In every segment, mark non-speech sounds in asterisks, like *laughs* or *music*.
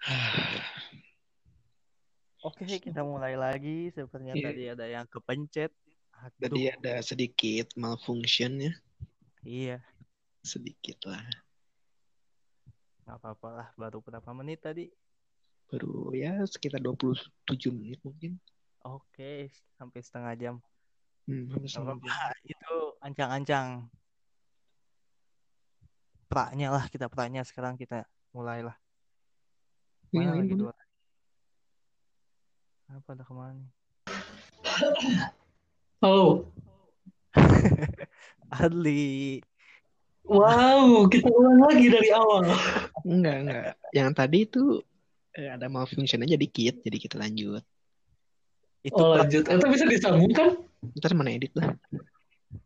*sighs* Oke, kita mulai lagi. Sepertinya Iya. tadi ada yang kepencet. Aduh, Tadi ada sedikit malfunction ya, iya, sedikit lah. nggak apa-apa lah. Baru berapa menit tadi? Baru ya sekitar 27 menit mungkin. Oke, sampai setengah jam. Hmm, hampir Nggak setengah jam. Itu ancang-ancang. Praknya lah, kita praknya sekarang kita mulailah. Ini Mana lagi dua? Apa ada ke mana? nih? Halo. *laughs* Adli. Wow, kita ulang lagi dari awal. Enggak, enggak. Yang tadi itu eh, ada malfunction aja dikit, jadi kita lanjut. Itu Oh lanjut. Itu bisa disambung kan? Ntar mana edit lah.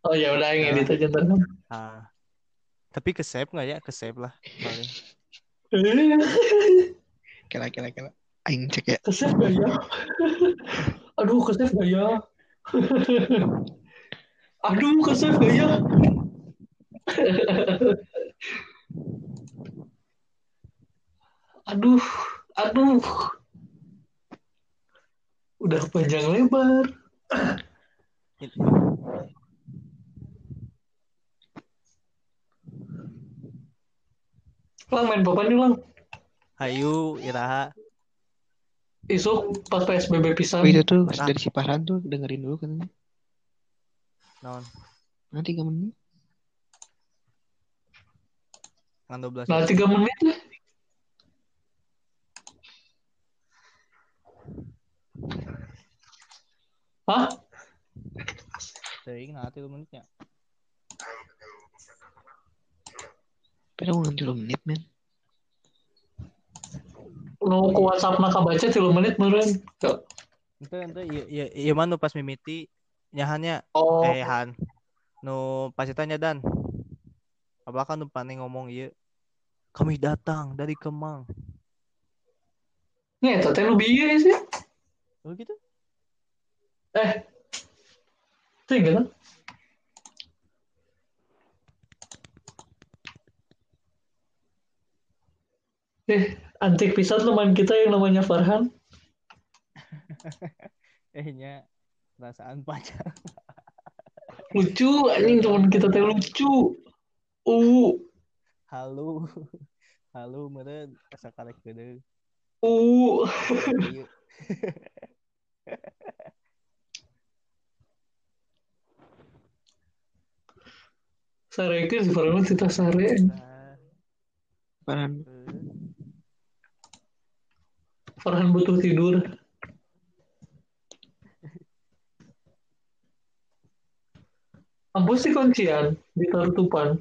Oh ya udah yang edit aja ntar. Ah. Tapi ke save nggak ya? Ke save lah. *laughs* Kela, kela. Aing cek ya. Kesef gak ya? *laughs* Aduh, kesef gak ya? *laughs* Aduh, kesef gak ya? Aduh, aduh. Udah panjang lebar. Lang main papan nih, Lang. Hayu, Iraha. Isuk pas PSBB pisan. Oh, itu tuh Nah. dari si Farhan tuh dengerin dulu katanya. Non. Nanti tiga menit. Kan 12 Nah, tiga menit ya. Hah? Teuing nah 3 menitnya. Tapi mau tiga menit men. Nu ku WhatsApp nak baca 3 menit meureun. Tuh. Ente ente iya iya iya mah nu pas mimiti nyahannya Oh, eh Han. Nu pas tanya dan. Apa kan nu paling ngomong iya. Kami datang dari Kemang. nih teh nu bieu sih. Oh gitu? Eh. Tinggal kan? Eh, antik pisan teman kita yang namanya Farhan. *laughs* Eh nya perasaan pacar. *laughs* Lucu, anjing teman kita teh lucu. Uh, Halo. Halo meureun asa karek geudeung. uh. *laughs* Sarekeun si Farhan mah kita sare. Nah, Farhan. Farhan butuh tidur. Kampus di kuncian di Tarutupan.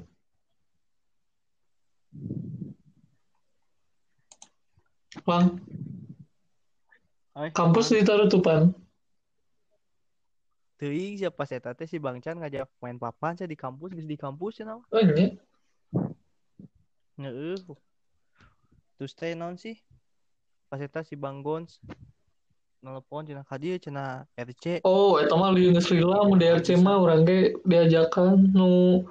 Bang, Oi, kampus kumaha? di Tarutupan. Teuing siapa eta teh si Bang Chan ngajak main papan saya di kampus di kampus cenah. Oh, iya. Heeh. Terus teh naon sih? Pas eta si Bang Gons nelpon cenah ka dieu cenah RC. Oh, eta mah lieu geus lila mun DRC mah urang ge diajakan nu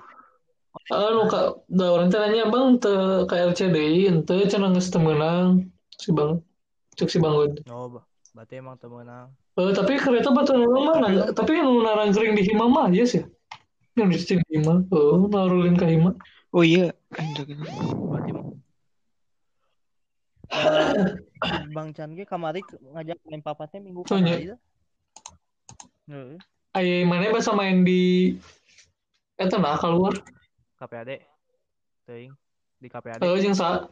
anu ka da urang teh nanya Bang teu ka RC deui henteu cenah geus teu meunang si Bang. Cek si Bang Gun. Oh, ba- berarti emang teu meunang. Eh, tapi kereta batu nu mana? Tapi nu narangkering di Hima mah yes ya. Yang di sini Hima. Oh, narulin ke Hima. Oh iya, itu. Berarti mah Eh, *laughs* Bang Chan ge kamari ngajak main papan teh minggu Oh, iya. kamari teh. Heeh, Aya mana bahasa main di eta nah keluar. KPAD. Teuing di KPAD. Eh, jeung sa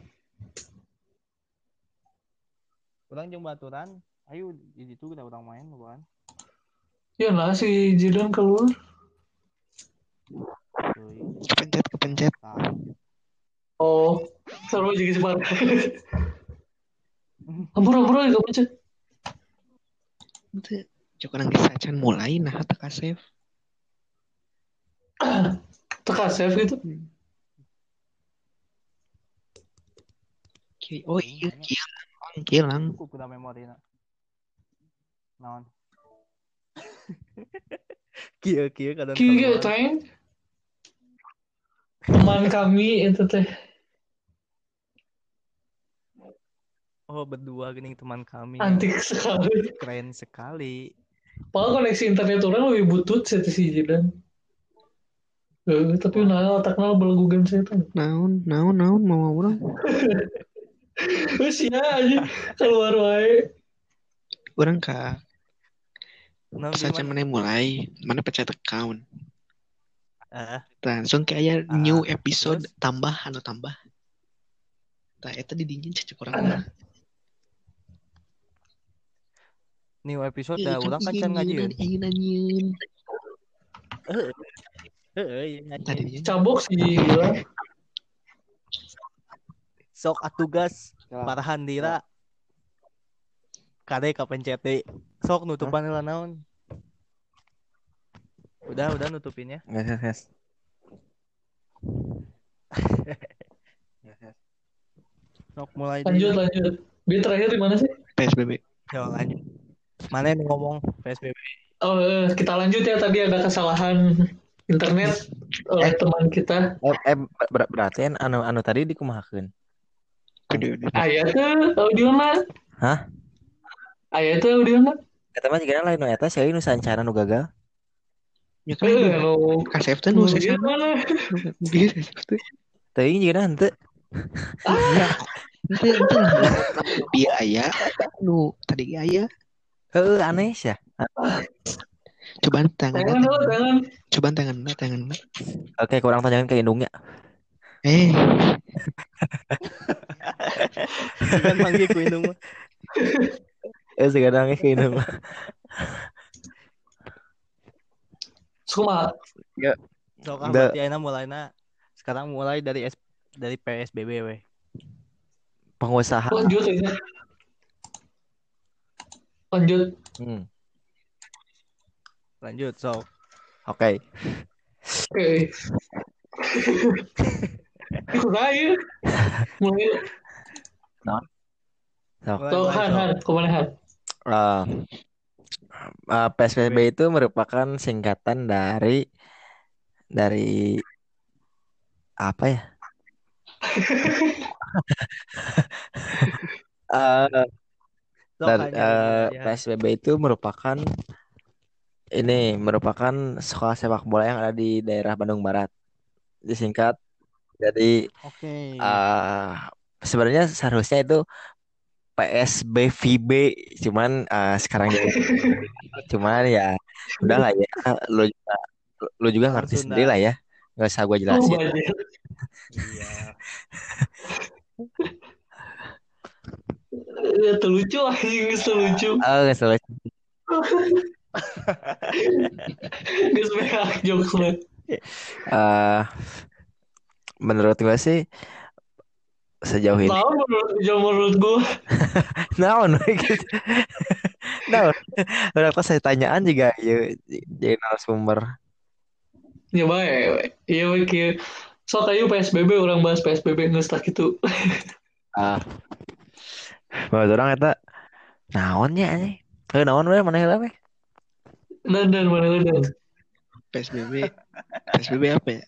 Urang jeung baturan, ayo di situ kita urang main bukan? ya nah si Jidan keluar. Kepencet, kepencet. Tah. Oh, seru juga si *laughs* Par. Ampun ampun aja gak pencet. Itu Cok nang disacan mulai nah teka save. Teka save gitu. Ki- Oh iya, kilang, kilang. Cukup udah memori na. Naon? *laughs* Kieu kieu kadang Kieu keluar. teng. Teman kami itu teh Oh berdua gini teman kami. Antik sekali. Keren sekali. Padahal koneksi internet orang lebih butut sih si Jidan. Eh, tapi nah otaknya belagu game setan. Naon, naon, naon mau orang. *laughs* Wes ya aja keluar wae. Orang ka Nah, saja mana mulai, mana pencet account. Ah, Langsung kayak Ah, new episode terus? tambah anu tambah. Tah eta didingin cecek orang. New episode Iya, dah orang kan can iya ngajian. Tadi Cabok sih gila. Sok atugas Ya. parahan dira. Kade kapencet deui. Sok nutupan lah naon. Udah, udah nutupinnya. Yes, yes, yes. Yes, *laughs* yes. Sok mulai Lanjut lanjut. Bi terakhir di mana sih? PSBB. Yo, lanjut. Mana yang ngomong PSBB? Oh, eh, kita lanjut ya tadi ada kesalahan internet oleh teman kita. Eh, eh ber- berarti kan anu anu tadi dikumahakeun. Gede. Ayat tuh audio na. Hah? Ayat tuh audio na. Eta mah jigana lain nu eta sih nu sancana nu gagal. Ya kan Eh, nu kasep teh nu mana? Jigana henteu. Ente ente lah biaya nu tadi ge aya. Heeh aneh sih. Cobaan tangan Tangan tangan. Cobaan tangan tangan Oke, kurang tanyakan ke indungnya. Eh, *laughs* Kan manggil ku indung. Eh sekarang ke indung. Suma. Sok ah Udah. berarti ayeuna mulainya sekarang mulai dari S dari PSBB we. Pengusaha. Lanjut aja. Lanjut. Hmm. Lanjut, sok. Oke. Oke. Kumaha ieu? Mulai. Mulai, mulai, Han, sok. Han, ke mana Han? Eh, eh, PSBB itu merupakan singkatan dari dari apa ya? *laughs* Eh, Sok dan eh, aja. PSBB itu merupakan ini merupakan sekolah sepak bola yang ada di daerah Bandung Barat. Disingkat jadi Oke. eh sebenarnya seharusnya itu PSBVB cuman eh, sekarang jadi *laughs* cuman ya udah lah ya lu juga lu juga ngerti Sunda. sendiri lah ya nggak usah gue Oh, jelasin banyak. Iya. *laughs* Ya, terlucu anjing, geus terlucu. oh nggak salah Geus beak jokes lah. Eh, menurut gue sih sejauh ini Tahu menurut menurut *laughs* naon we *laughs* gitu udah pas saya tanyaan juga ya jadi narasumber Ya bae. Iya we kieu. Sok ayo PSBB orang bahas PSBB tak kitu. ah *laughs* menurut orang eta naonnya anjing Eh, naon we mana heula we Dan dan mana dan. PSBB. PSBB apa ya?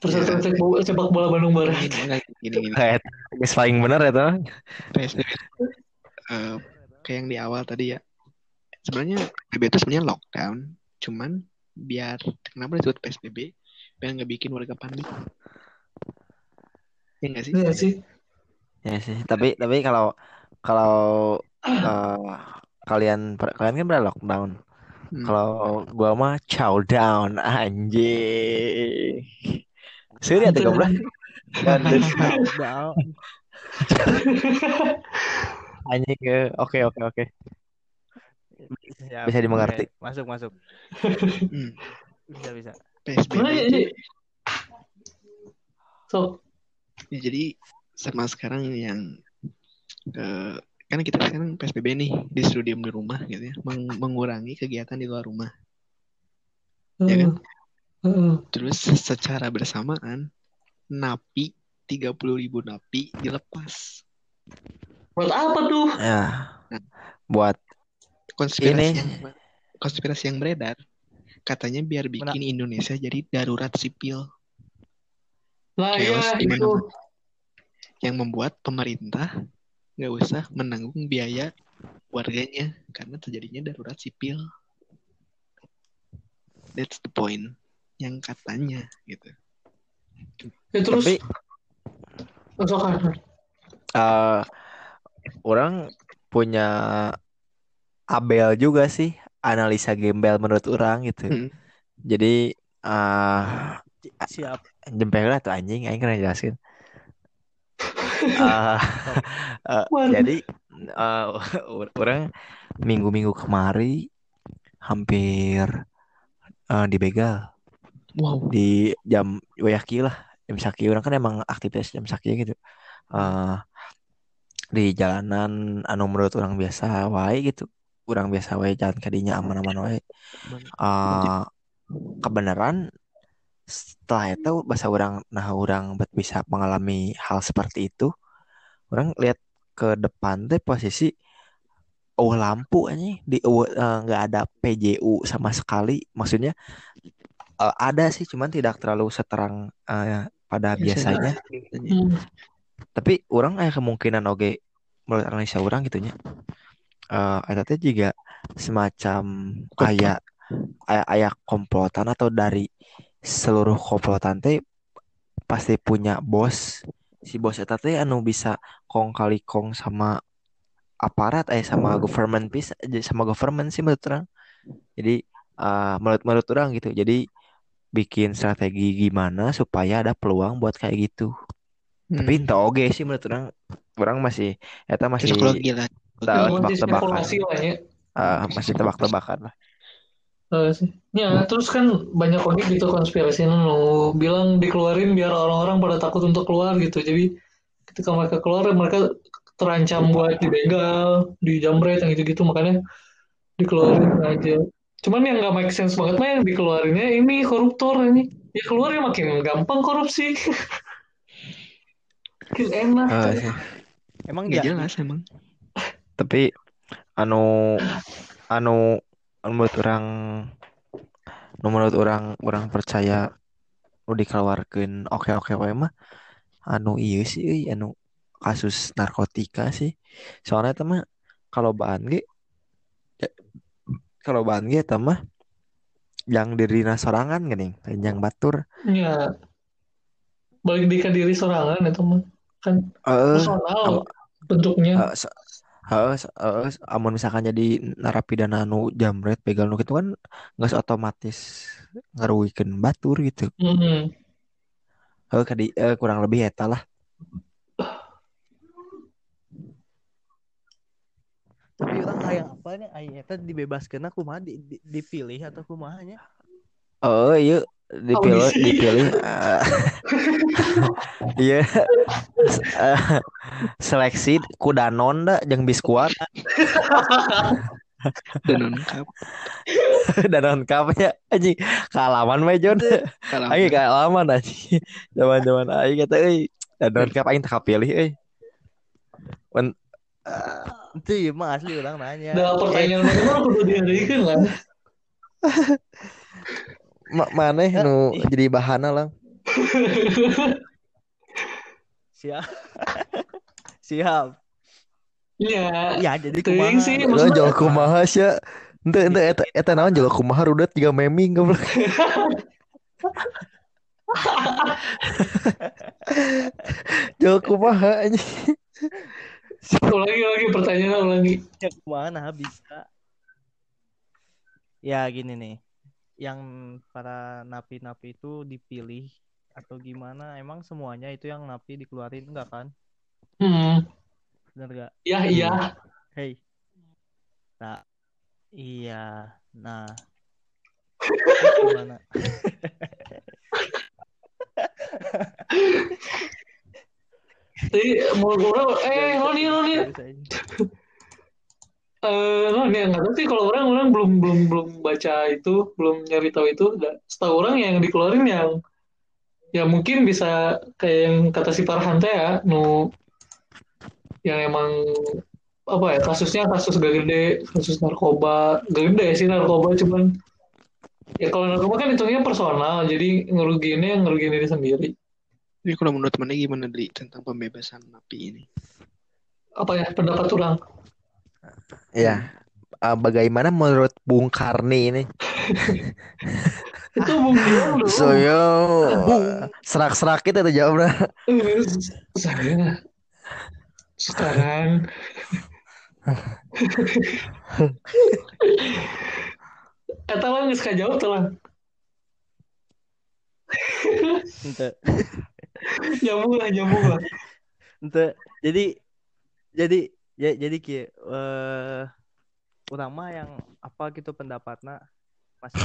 Persatuan sepak bola, sepak bola Bandung Barat. Gini, gini, gini. Kayak geus paling bener eta PSBB eh, kayak yang di awal tadi ya. Sebenarnya PSBB itu sebenarnya lockdown, cuman biar kenapa disebut PSBB? Biar nggak bikin warga panik. Ya nggak sih? Iya sih. Ya sih, tapi tapi kalau kalau eh, kalian kalian kan pada lockdown. Hmm. Kalau gua mah chow down anjing. Serius ya goblok. Udah. *laughs* anjing. eh. Oke oke oke. Siap. Bisa dimengerti. Oke, Masuk, masuk. Hmm. Bisa, bisa. PSBB? Sok. ya, jadi sama sekarang yang eh, kan kita sekarang PSBB nih disuruh diem di rumah gitu ya, meng- mengurangi kegiatan di luar rumah. Ya kan? Heeh. Terus secara bersamaan napi 30.000 ribu napi dilepas. Buat apa tuh? Ya. Buat Konspirasi Ini. yang konspirasi yang beredar katanya biar bikin Indonesia jadi darurat sipil Nah itu. mana-mana. yang membuat pemerintah nggak usah menanggung biaya warganya karena terjadinya darurat sipil. That's the point yang katanya gitu. Ya terus Tapi eh orang punya Abel juga sih analisa gembel menurut orang gitu. Hmm. Jadi eh Siap. jempel lah tuh anjing aing kena jelasin. *laughs* Waduh. jadi eh, orang minggu-minggu kemari hampir eh, dibegal. Wow. di jam wayaki lah jam saki. Orang kan emang aktivitas jam saki gitu. Eh di jalanan anu menurut orang biasa wae gitu. Orang biasa wae jalan kadinya aman-aman wae. Eh kebenaran setelah itu bahasa orang nah orang bet bisa mengalami hal seperti itu orang lihat ke depan teh posisi oh lampu ini di eh, nggak ada PJU sama sekali. Maksudnya eh, ada sih cuman tidak terlalu seterang eh, pada biasanya. Biasanya. hmm, tapi orang aya kemungkinan oke menurut analisa orang gitu nya eh eta teh juga semacam kayak aya aya komplotan atau dari seluruh komplotan teh pasti punya bos. Si bos eta teh anu bisa kong kali kong sama aparat eh sama government piece sama government sih menurut orang. Jadi eh, menurut menurut orang gitu. Jadi bikin strategi gimana supaya ada peluang buat kayak gitu. Tapi Hmm. entah oge sih menurut orang. Orang masih eta masih tahu tebak-tebakan. Eh, masih tebak-tebakan lah. Ya, terus kan banyak lagi gitu konspirasi nu bilang dikeluarin biar orang-orang pada takut untuk keluar gitu. Jadi ketika mereka keluar mereka terancam buat dibegal, dijamret yang gitu-gitu makanya dikeluarin aja. Cuman yang nggak make sense banget mah yang dikeluarinnya ini koruptor ini. Ya keluar ya makin gampang korupsi. *laughs* makin enak. Sih. Emang Nggak jadi jelas emang. tapi anu anu menurut orang menurut orang orang percaya lu dikeluarkan oke oke wae mah anu iya sih anu kasus narkotika sih soalnya itu mah kalau bahan ge ya, kalau bahan ge eta mah yang diri sorangan geuning yang batur Ya. Balik di diri sorangan itu mah kan eh personal bentuknya. Eh, se- heeh, heeh, amun misalkan jadi narapidana nu jamret begal nu gitu kan nggak otomatis ngaruhikeun batur gitu. Hmm. Heuh, kadi eh, kurang lebih eta lah. tapi orang hayang apa nih aya eta dibebaskeun kumaha di, di, dipilih atau kumahanya Oh iya dipilih Audisi. dipilih *laughs* eh, *laughs* iya. Eh, *laughs* seleksi kudanon da jeung biskuat. Dan lengkap. danon kapnya anjing kaalaman mah Jon. Kalau aing kaalaman anjing zaman-zaman aing kata euy danon kap aing tak kapilih euy Wen- itu ya mah asli orang nanya. Nah, pertanyaan mana kudu dihadirkan lah. Ma- maneh nu jadi bahana lang *laughs* siap *laughs* siap Iya. ya jadi kumaha sih, Lo maksudnya- jual kumaha sih Ente ente eta eta naon jual kumaha rudet juga meming goblok. *laughs* jual kumaha anjing. Ulangi lagi pertanyaan ulangi. ya ke mana bisa ya gini nih yang para napi-napi itu dipilih atau gimana? Emang semuanya itu yang napi dikeluarin enggak kan? Hmm. bener gak Ya iya. hey. Nah iya. Nah. *laughs* Gimana? Jadi mau orang eh Roni Roni. Eh Roni nggak tahu sih kalau orang orang belum belum belum baca itu belum nyari tahu itu. Setahu orang yang dikeluarin yang ya mungkin bisa kayak yang kata si Farhan teh ya, nu yang emang apa ya kasusnya kasus gak gede, kasus narkoba gak gede sih narkoba cuman ya kalau narkoba kan hitungnya personal jadi ngerugiinnya ngerugiin diri sendiri. Jadi kalau menurut mana gimana dari tentang pembebasan napi ini? apa ya pendapat orang Ya. Ah, bagaimana menurut Bung Karni ini? itu mungkin dong Soyo serak-serak kita tuh jawabnya. Eh, saya sekarang Eta lah nggak suka jawab tuh lah ente. Nyambung lah nyambung lah. Ente. Jadi jadi ya jadi ki eh urang mah yang apa gitu pendapatnya masih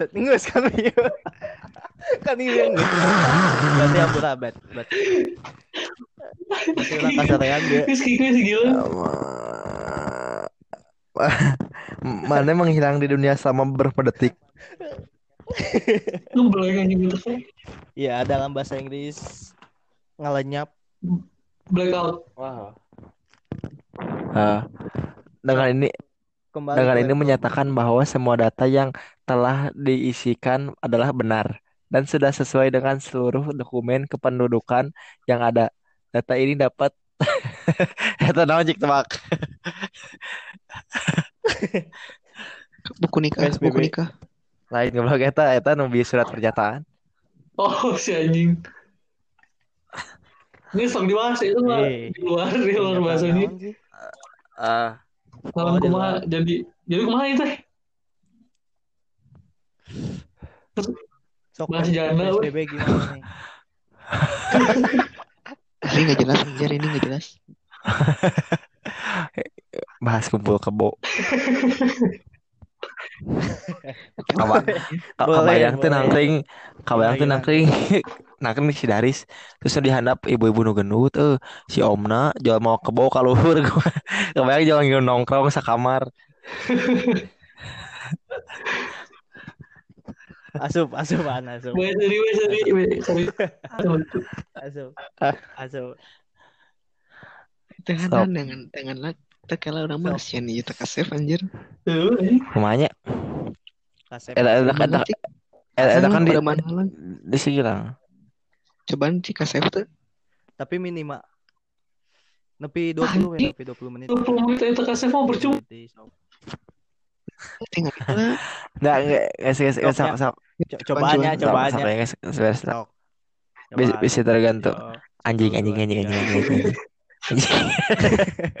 Tinggal *laughs* kan iya. kan ini yang berarti ampun abad berarti orang kasarean dia Mana menghilang di dunia selama beberapa detik? gitu. Kan ya dalam bahasa Inggris ngelenyap blackout wow Ah, dengan ini kembali dengan ini menyatakan bahwa semua data yang telah diisikan adalah benar dan sudah sesuai dengan seluruh dokumen kependudukan yang ada. Data ini dapat *laughs* Eta naon cik tebak. *laughs* Buku nikah, PSBB. buku nikah. Lain goblok eta eta nu surat pernyataan. oh si anjing ini sok dibahas itu mah Eh. di luar di luar bahasa ini? Ah, Salam di kumaha jadi jadi kumaha itu teh Sok Bahas janda. PSBB gimana nih? *laughs* Ini nggak jelas, anjir ini nggak jelas. *laughs* bahas kumpul kebo. *laughs* *laughs* Kabayang tuh nangkring kabayang tuh nangkring. *laughs* Nangkring si Daris terus dihandap ibu-ibu nu gendut eh si Omna jual mau kebo ka luhur. *laughs* Kabayang jalan ngieu nongkrong sakamar Asup, asup, sorry wes sorry wes sorry. Asup, Ah. asup. Dengan dengan dengan. Terkala orang mah sian ieu teh kasef anjir. Rumahnya Kasep. eta eta kan di Pada mana lah? di Cobaan kasef tuh. Tapi minimal nepi 20 ya, nepi 20 menit. 20 menit itu kasih mau percuma. Nggak, nggak, guys, guys, guys, sok, sok, Co- Cobaannya, cobaannya. ya, guys, guys, sok. Bisa, bisa tergantung. Anjing, anjing, anjing, anjing, anjing. Anjing. *laughs* *laughs*